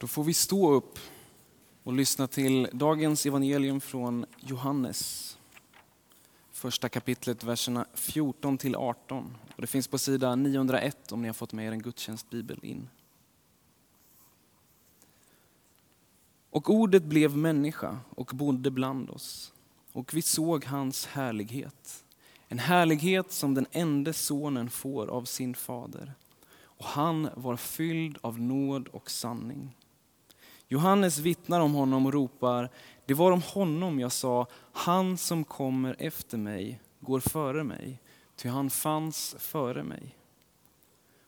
Då får vi stå upp och lyssna till dagens evangelium från Johannes. Första kapitlet, verserna 14 till 18. Och det finns på sida 901 om ni har fått med er en gudstjänstbibel in. Och ordet blev människa och bodde bland oss. Och vi såg hans härlighet. En härlighet som den enda sonen får av sin fader. Och han var fylld av nåd och sanning. Johannes vittnar om honom och ropar, det var om honom jag sa, han som kommer efter mig går före mig, ty han fanns före mig.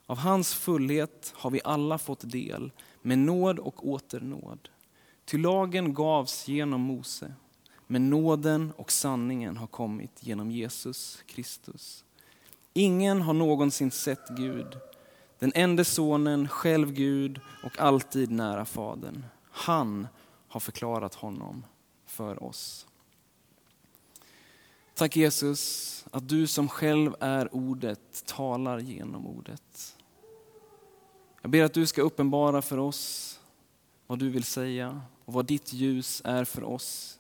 Av hans fullhet har vi alla fått del, med nåd och åter nåd. Ty lagen gavs genom Mose, men nåden och sanningen har kommit genom Jesus Kristus. Ingen har någonsin sett Gud, den enda sonen, själv Gud och alltid nära Fadern. Han har förklarat honom för oss. Tack Jesus att du som själv är ordet talar genom ordet. Jag ber att du ska uppenbara för oss vad du vill säga och vad ditt ljus är för oss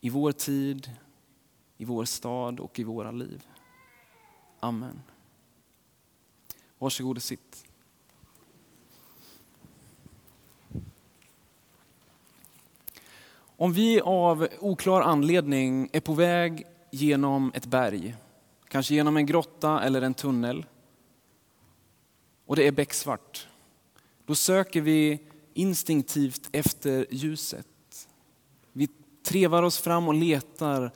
i vår tid, i vår stad och i våra liv. Amen. Varsågod och sitt. Om vi av oklar anledning är på väg genom ett berg, kanske genom en grotta eller en tunnel, och det är becksvart, då söker vi instinktivt efter ljuset. Vi trevar oss fram och letar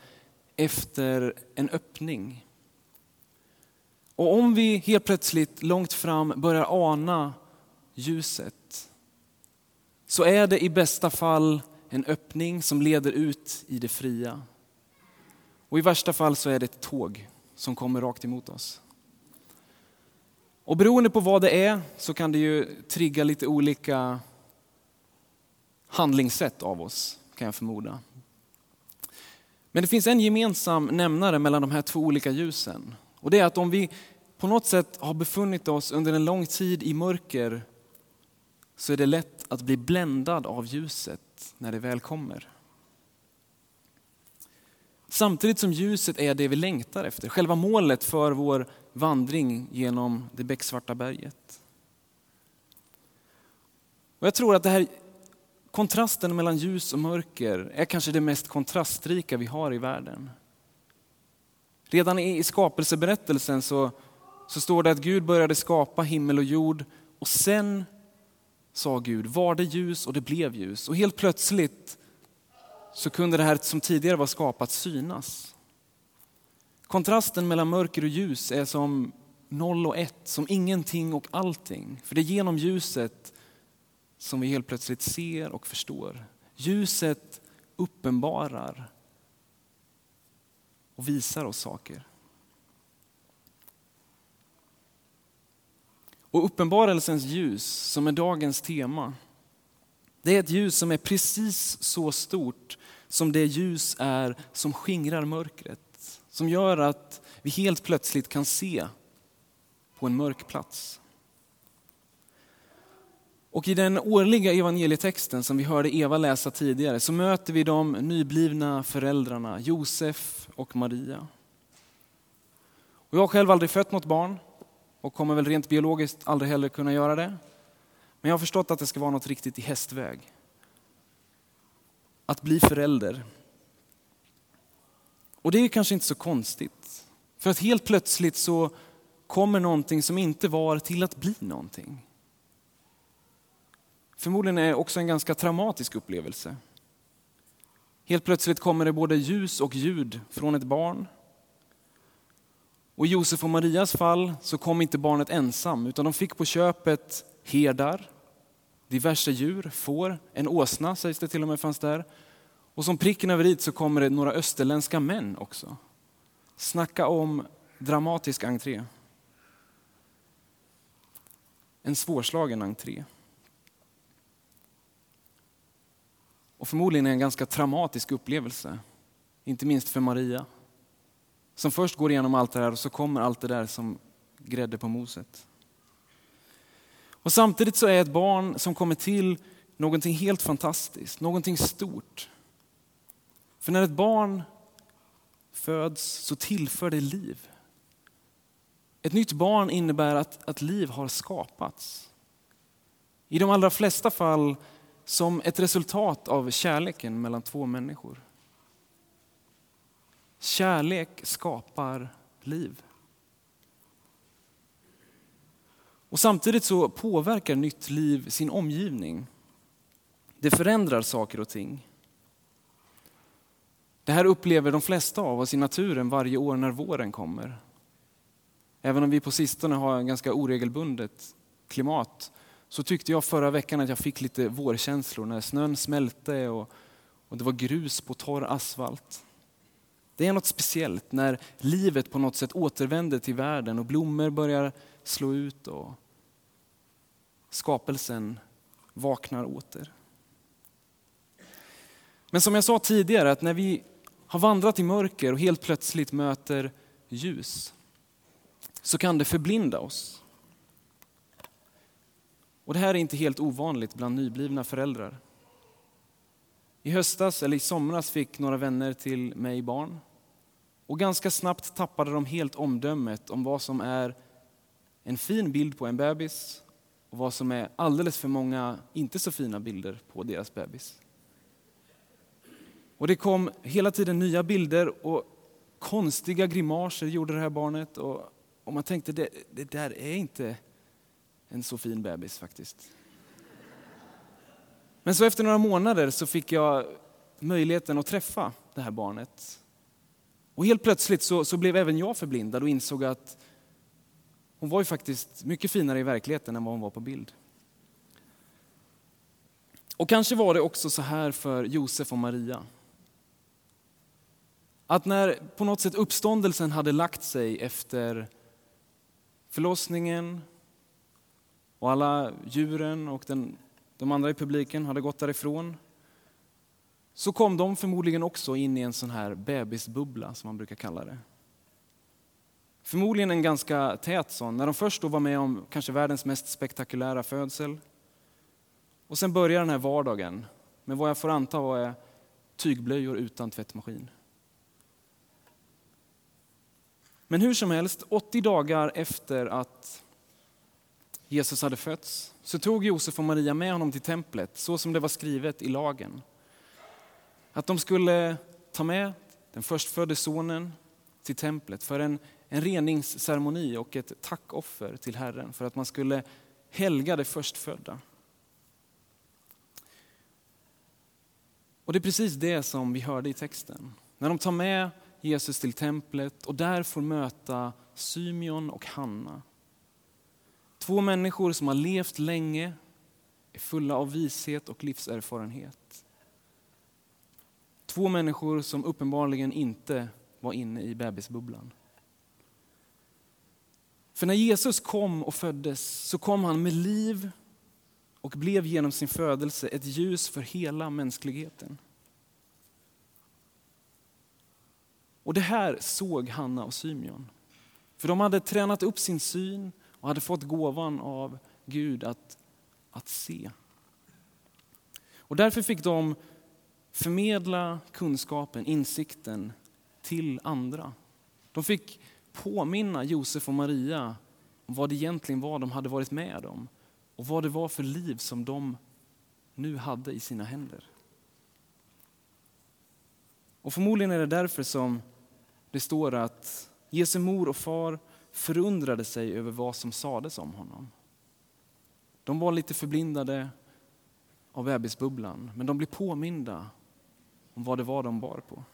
efter en öppning. Och om vi helt plötsligt långt fram börjar ana ljuset så är det i bästa fall en öppning som leder ut i det fria. Och i värsta fall så är det ett tåg som kommer rakt emot oss. Och beroende på vad det är så kan det ju trigga lite olika handlingssätt av oss, kan jag förmoda. Men det finns en gemensam nämnare mellan de här två olika ljusen. Och det är att om vi på något sätt har befunnit oss under en lång tid i mörker så är det lätt att bli bländad av ljuset när det väl kommer. Samtidigt som ljuset är det vi längtar efter, själva målet för vår vandring genom det becksvarta berget. Och jag tror att det här kontrasten mellan ljus och mörker är kanske det mest kontrastrika vi har i världen. Redan i skapelseberättelsen så, så står det att Gud började skapa himmel och jord och sen sa Gud, var det ljus och det blev ljus. Och helt plötsligt så kunde det här som tidigare var skapat synas. Kontrasten mellan mörker och ljus är som noll och ett, som ingenting och allting. För det är genom ljuset som vi helt plötsligt ser och förstår. Ljuset uppenbarar och visar oss saker. Och uppenbarelsens ljus, som är dagens tema, det är ett ljus som är precis så stort som det ljus är som skingrar mörkret. Som gör att vi helt plötsligt kan se på en mörk plats. Och i den årliga evangelietexten som vi hörde Eva läsa tidigare så möter vi de nyblivna föräldrarna Josef och Maria. Och jag har själv aldrig fött något barn och kommer väl rent biologiskt aldrig heller kunna göra det. Men jag har förstått att det ska vara något riktigt i hästväg. Att bli förälder. Och det är kanske inte så konstigt. För att helt plötsligt så kommer någonting som inte var till att bli någonting förmodligen är det också en ganska traumatisk upplevelse. Helt plötsligt kommer det både ljus och ljud från ett barn. Och I Josef och Marias fall så kom inte barnet ensam, utan de fick på köpet herdar, diverse djur, får, en åsna sägs det till och med fanns där. Och som pricken över i så kommer det några österländska män också. Snacka om dramatisk entré. En svårslagen entré. Och förmodligen en ganska traumatisk upplevelse. Inte minst för Maria. Som först går igenom allt det här och så kommer allt det där som grädde på moset. Och samtidigt så är ett barn som kommer till någonting helt fantastiskt, någonting stort. För när ett barn föds så tillför det liv. Ett nytt barn innebär att, att liv har skapats. I de allra flesta fall som ett resultat av kärleken mellan två människor. Kärlek skapar liv. Och samtidigt så påverkar nytt liv sin omgivning. Det förändrar saker och ting. Det här upplever de flesta av oss i naturen varje år när våren kommer. Även om vi på sistone har en ganska oregelbundet klimat så tyckte jag förra veckan att jag fick lite vårkänslor när snön smälte och, och det var grus på torr asfalt. Det är något speciellt när livet på något sätt återvänder till världen och blommor börjar slå ut och skapelsen vaknar åter. Men som jag sa tidigare, att när vi har vandrat i mörker och helt plötsligt möter ljus så kan det förblinda oss. Och det här är inte helt ovanligt bland nyblivna föräldrar. I höstas eller i somras fick några vänner till mig barn. Och ganska snabbt tappade de helt omdömet om vad som är en fin bild på en bebis och vad som är alldeles för många inte så fina bilder på deras bebis. Och det kom hela tiden nya bilder och konstiga grimaser gjorde det här barnet. Och, och man tänkte, det, det där är inte en så fin bebis faktiskt. Men så efter några månader så fick jag möjligheten att träffa det här barnet. Och helt plötsligt så, så blev även jag förblindad och insåg att hon var ju faktiskt mycket finare i verkligheten än vad hon var på bild. Och kanske var det också så här för Josef och Maria. Att när på något sätt uppståndelsen hade lagt sig efter förlossningen och alla djuren och den, de andra i publiken hade gått därifrån så kom de förmodligen också in i en sån här bebisbubbla som man brukar kalla det. Förmodligen en ganska tät sån, när de först då var med om kanske världens mest spektakulära födsel. Och sen börjar den här vardagen med vad jag får anta var tygblöjor utan tvättmaskin. Men hur som helst, 80 dagar efter att Jesus hade fötts så tog Josef och Maria med honom till templet så som det var skrivet i lagen. Att de skulle ta med den förstfödde sonen till templet för en, en reningsceremoni och ett tackoffer till Herren för att man skulle helga det förstfödda. Och det är precis det som vi hörde i texten. När de tar med Jesus till templet och där får möta Symeon och Hanna. Två människor som har levt länge, är fulla av vishet och livserfarenhet. Två människor som uppenbarligen inte var inne i bebisbubblan. För när Jesus kom och föddes så kom han med liv och blev genom sin födelse ett ljus för hela mänskligheten. Och det här såg Hanna och Symeon. För de hade tränat upp sin syn och hade fått gåvan av Gud att, att se. Och därför fick de förmedla kunskapen, insikten till andra. De fick påminna Josef och Maria om vad det egentligen var de hade varit med om och vad det var för liv som de nu hade i sina händer. Och förmodligen är det därför som det står att Jesu mor och far förundrade sig över vad som sades om honom. De var lite förblindade av bebisbubblan, men de blev påminda om vad det var de bar på.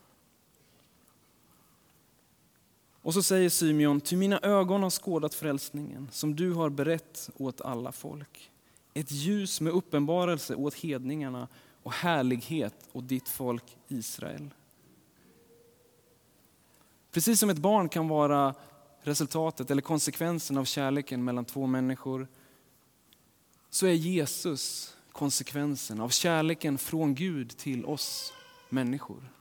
Och så säger Symeon, ty mina ögon har skådat frälsningen som du har berett åt alla folk. Ett ljus med uppenbarelse åt hedningarna och härlighet åt ditt folk Israel. Precis som ett barn kan vara resultatet eller konsekvensen av kärleken mellan två människor så är Jesus konsekvensen av kärleken från Gud till oss människor.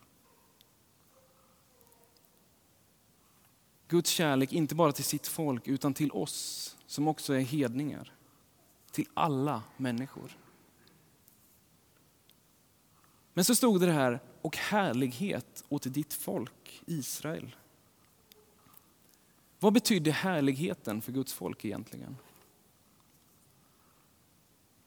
Guds kärlek inte bara till sitt folk utan till oss som också är hedningar. till alla människor. Men så stod det här, och härlighet åt ditt folk Israel. Vad betydde härligheten för Guds folk egentligen?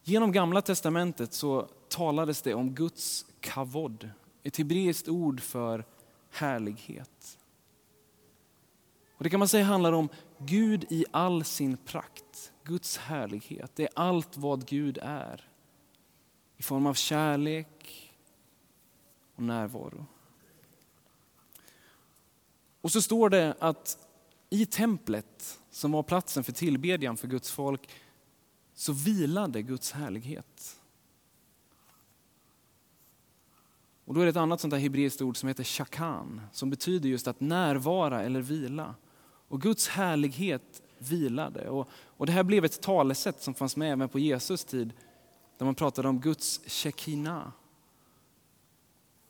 Genom Gamla Testamentet så talades det om Guds kavod, ett hebreiskt ord för härlighet. Och det kan man säga handlar om Gud i all sin prakt, Guds härlighet. Det är allt vad Gud är. I form av kärlek och närvaro. Och så står det att i templet, som var platsen för tillbedjan för Guds folk, så vilade Guds härlighet. Och då är det ett annat sånt här hebreiskt ord som heter shakan, som betyder just att närvara eller vila. Och Guds härlighet vilade. Och, och det här blev ett talesätt som fanns med även på Jesus tid, där man pratade om Guds shekina.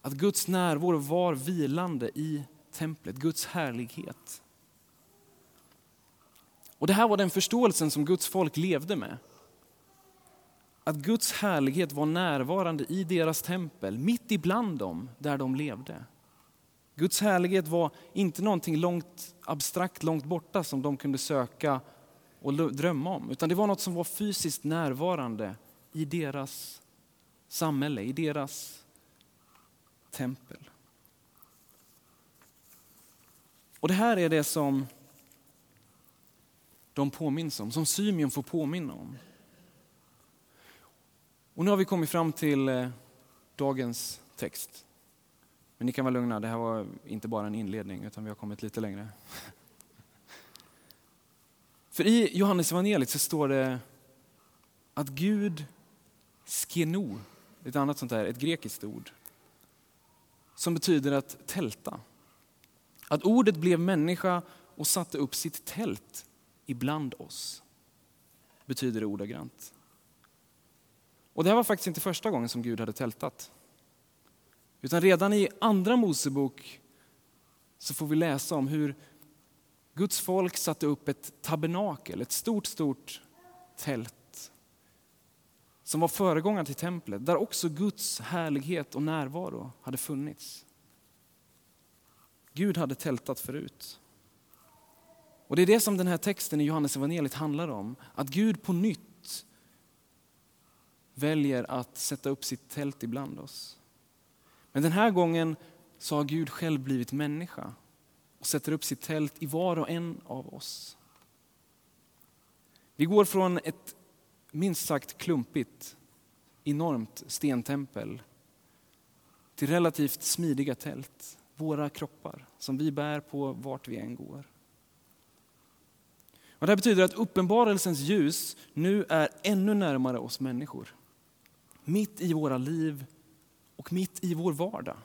Att Guds närvaro var vilande i templet, Guds härlighet. Och Det här var den förståelsen som Guds folk levde med. Att Guds härlighet var närvarande i deras tempel, mitt ibland dem, där de levde. Guds härlighet var inte någonting långt abstrakt, långt borta som de kunde söka och drömma om, utan det var något som var fysiskt närvarande i deras samhälle, i deras tempel. Och det här är det som de påminns om, som Symeon får påminna om. Och nu har vi kommit fram till eh, dagens text. Men ni kan vara lugna, det här var inte bara en inledning utan vi har kommit lite längre. För i Johannes evangeliet så står det att Gud skeno, ett annat sånt där, ett grekiskt ord, som betyder att tälta. Att ordet blev människa och satte upp sitt tält ibland oss, betyder det ordagrant. Och det här var faktiskt inte första gången som Gud hade tältat. Utan redan i andra Mosebok så får vi läsa om hur Guds folk satte upp ett tabernakel, ett stort, stort tält som var föregångaren till templet, där också Guds härlighet och närvaro hade funnits. Gud hade tältat förut. Och Det är det som den här texten i Johannes evangeliet handlar om. Att Gud på nytt väljer att sätta upp sitt tält ibland oss. Men den här gången så har Gud själv blivit människa och sätter upp sitt tält i var och en av oss. Vi går från ett minst sagt klumpigt, enormt stentempel till relativt smidiga tält, våra kroppar, som vi bär på vart vi än går. Och det här betyder att uppenbarelsens ljus nu är ännu närmare oss människor. Mitt i våra liv och mitt i vår vardag.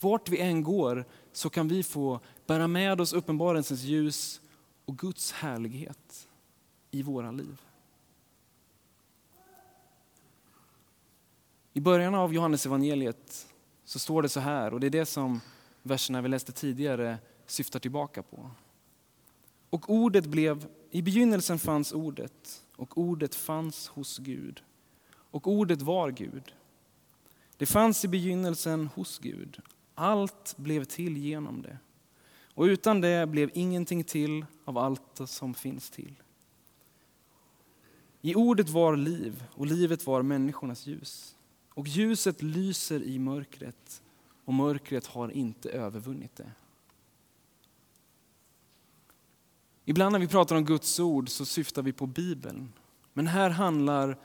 Vart vi än går så kan vi få bära med oss uppenbarelsens ljus och Guds härlighet i våra liv. I början av Johannes evangeliet så står det så här, och det är det som verserna vi läste tidigare syftar tillbaka på. Och ordet blev, i begynnelsen fanns ordet, och ordet fanns hos Gud. Och ordet var Gud. Det fanns i begynnelsen hos Gud. Allt blev till genom det. Och utan det blev ingenting till av allt som finns till. I ordet var liv, och livet var människornas ljus. Och ljuset lyser i mörkret, och mörkret har inte övervunnit det. Ibland när vi pratar om Guds ord så syftar vi på Bibeln. Men här handlar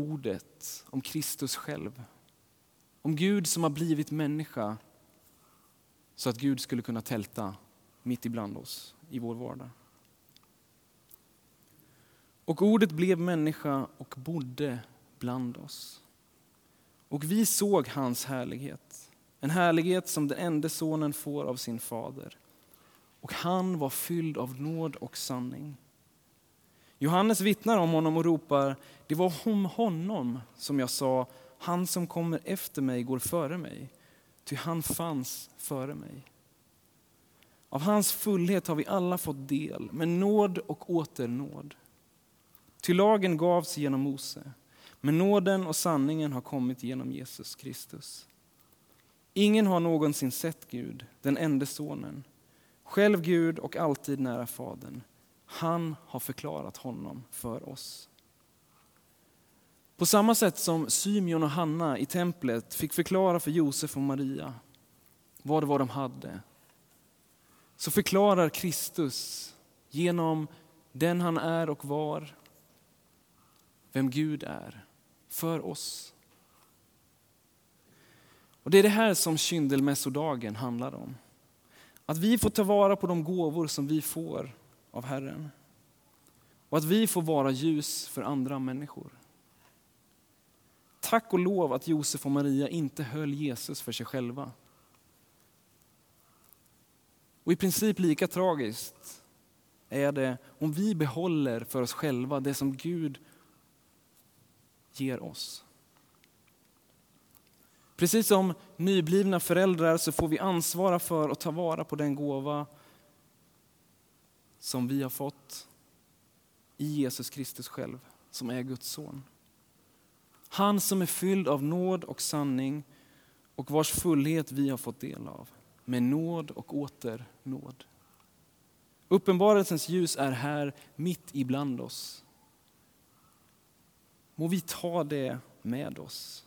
ordet om Kristus själv. Om Gud som har blivit människa så att Gud skulle kunna tälta mitt ibland oss i vår vardag. Och ordet blev människa och bodde bland oss. Och vi såg hans härlighet, en härlighet som den enda sonen får av sin fader. Och han var fylld av nåd och sanning. Johannes vittnar om honom och ropar, det var om honom som jag sa, han som kommer efter mig går före mig, ty han fanns före mig. Av hans fullhet har vi alla fått del, med nåd och åter nåd. Ty lagen gavs genom Mose, men nåden och sanningen har kommit genom Jesus Kristus. Ingen har någonsin sett Gud, den enda sonen, själv Gud och alltid nära Fadern. Han har förklarat honom för oss. På samma sätt som Symeon och Hanna i templet fick förklara för Josef och Maria vad det var de hade, så förklarar Kristus genom den han är och var, vem Gud är, för oss. Och Det är det här som kyndelmässodagen handlar om. Att vi får ta vara på de gåvor som vi får av Herren. Och att vi får vara ljus för andra människor. Tack och lov att Josef och Maria inte höll Jesus för sig själva. Och i princip lika tragiskt är det om vi behåller för oss själva det som Gud ger oss. Precis som nyblivna föräldrar så får vi ansvara för och ta vara på den gåva som vi har fått i Jesus Kristus själv, som är Guds son. Han som är fylld av nåd och sanning och vars fullhet vi har fått del av, med nåd och åter nåd. Uppenbarelsens ljus är här mitt ibland oss. Må vi ta det med oss.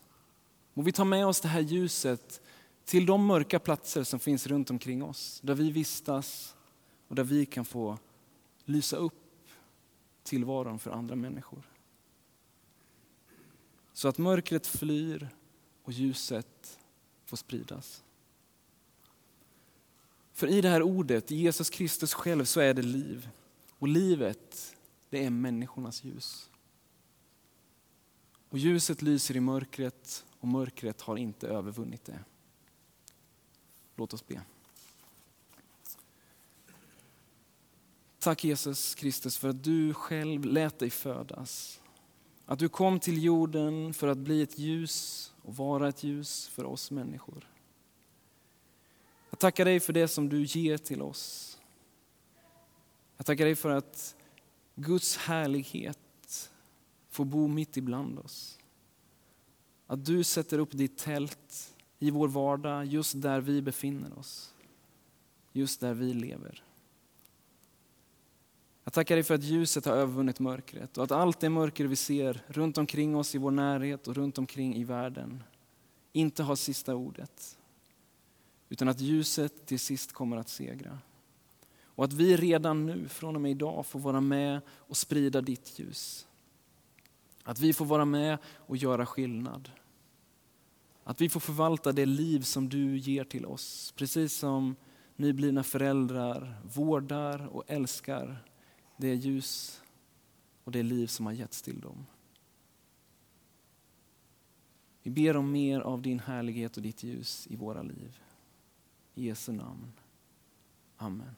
Må vi ta med oss det här ljuset till de mörka platser som finns runt omkring oss, där vi vistas och där vi kan få lysa upp tillvaron för andra människor. Så att mörkret flyr och ljuset får spridas. För i det här ordet, i Jesus Kristus själv, så är det liv. Och livet, det är människornas ljus. Och ljuset lyser i mörkret och mörkret har inte övervunnit det. Låt oss be. Tack Jesus Kristus för att du själv lät dig födas. Att du kom till jorden för att bli ett ljus och vara ett ljus för oss människor. Jag tackar dig för det som du ger till oss. Jag tackar dig för att Guds härlighet får bo mitt ibland oss. Att du sätter upp ditt tält i vår vardag, just där vi befinner oss. Just där vi lever. Jag tackar dig för att ljuset har övervunnit mörkret och att allt det mörker vi ser runt omkring oss i vår närhet och runt omkring i världen inte har sista ordet. Utan att ljuset till sist kommer att segra. Och att vi redan nu, från och med idag, får vara med och sprida ditt ljus. Att vi får vara med och göra skillnad. Att vi får förvalta det liv som du ger till oss. Precis som nyblivna föräldrar vårdar och älskar det ljus och det liv som har getts till dem. Vi ber om mer av din härlighet och ditt ljus i våra liv. I Jesu namn. Amen.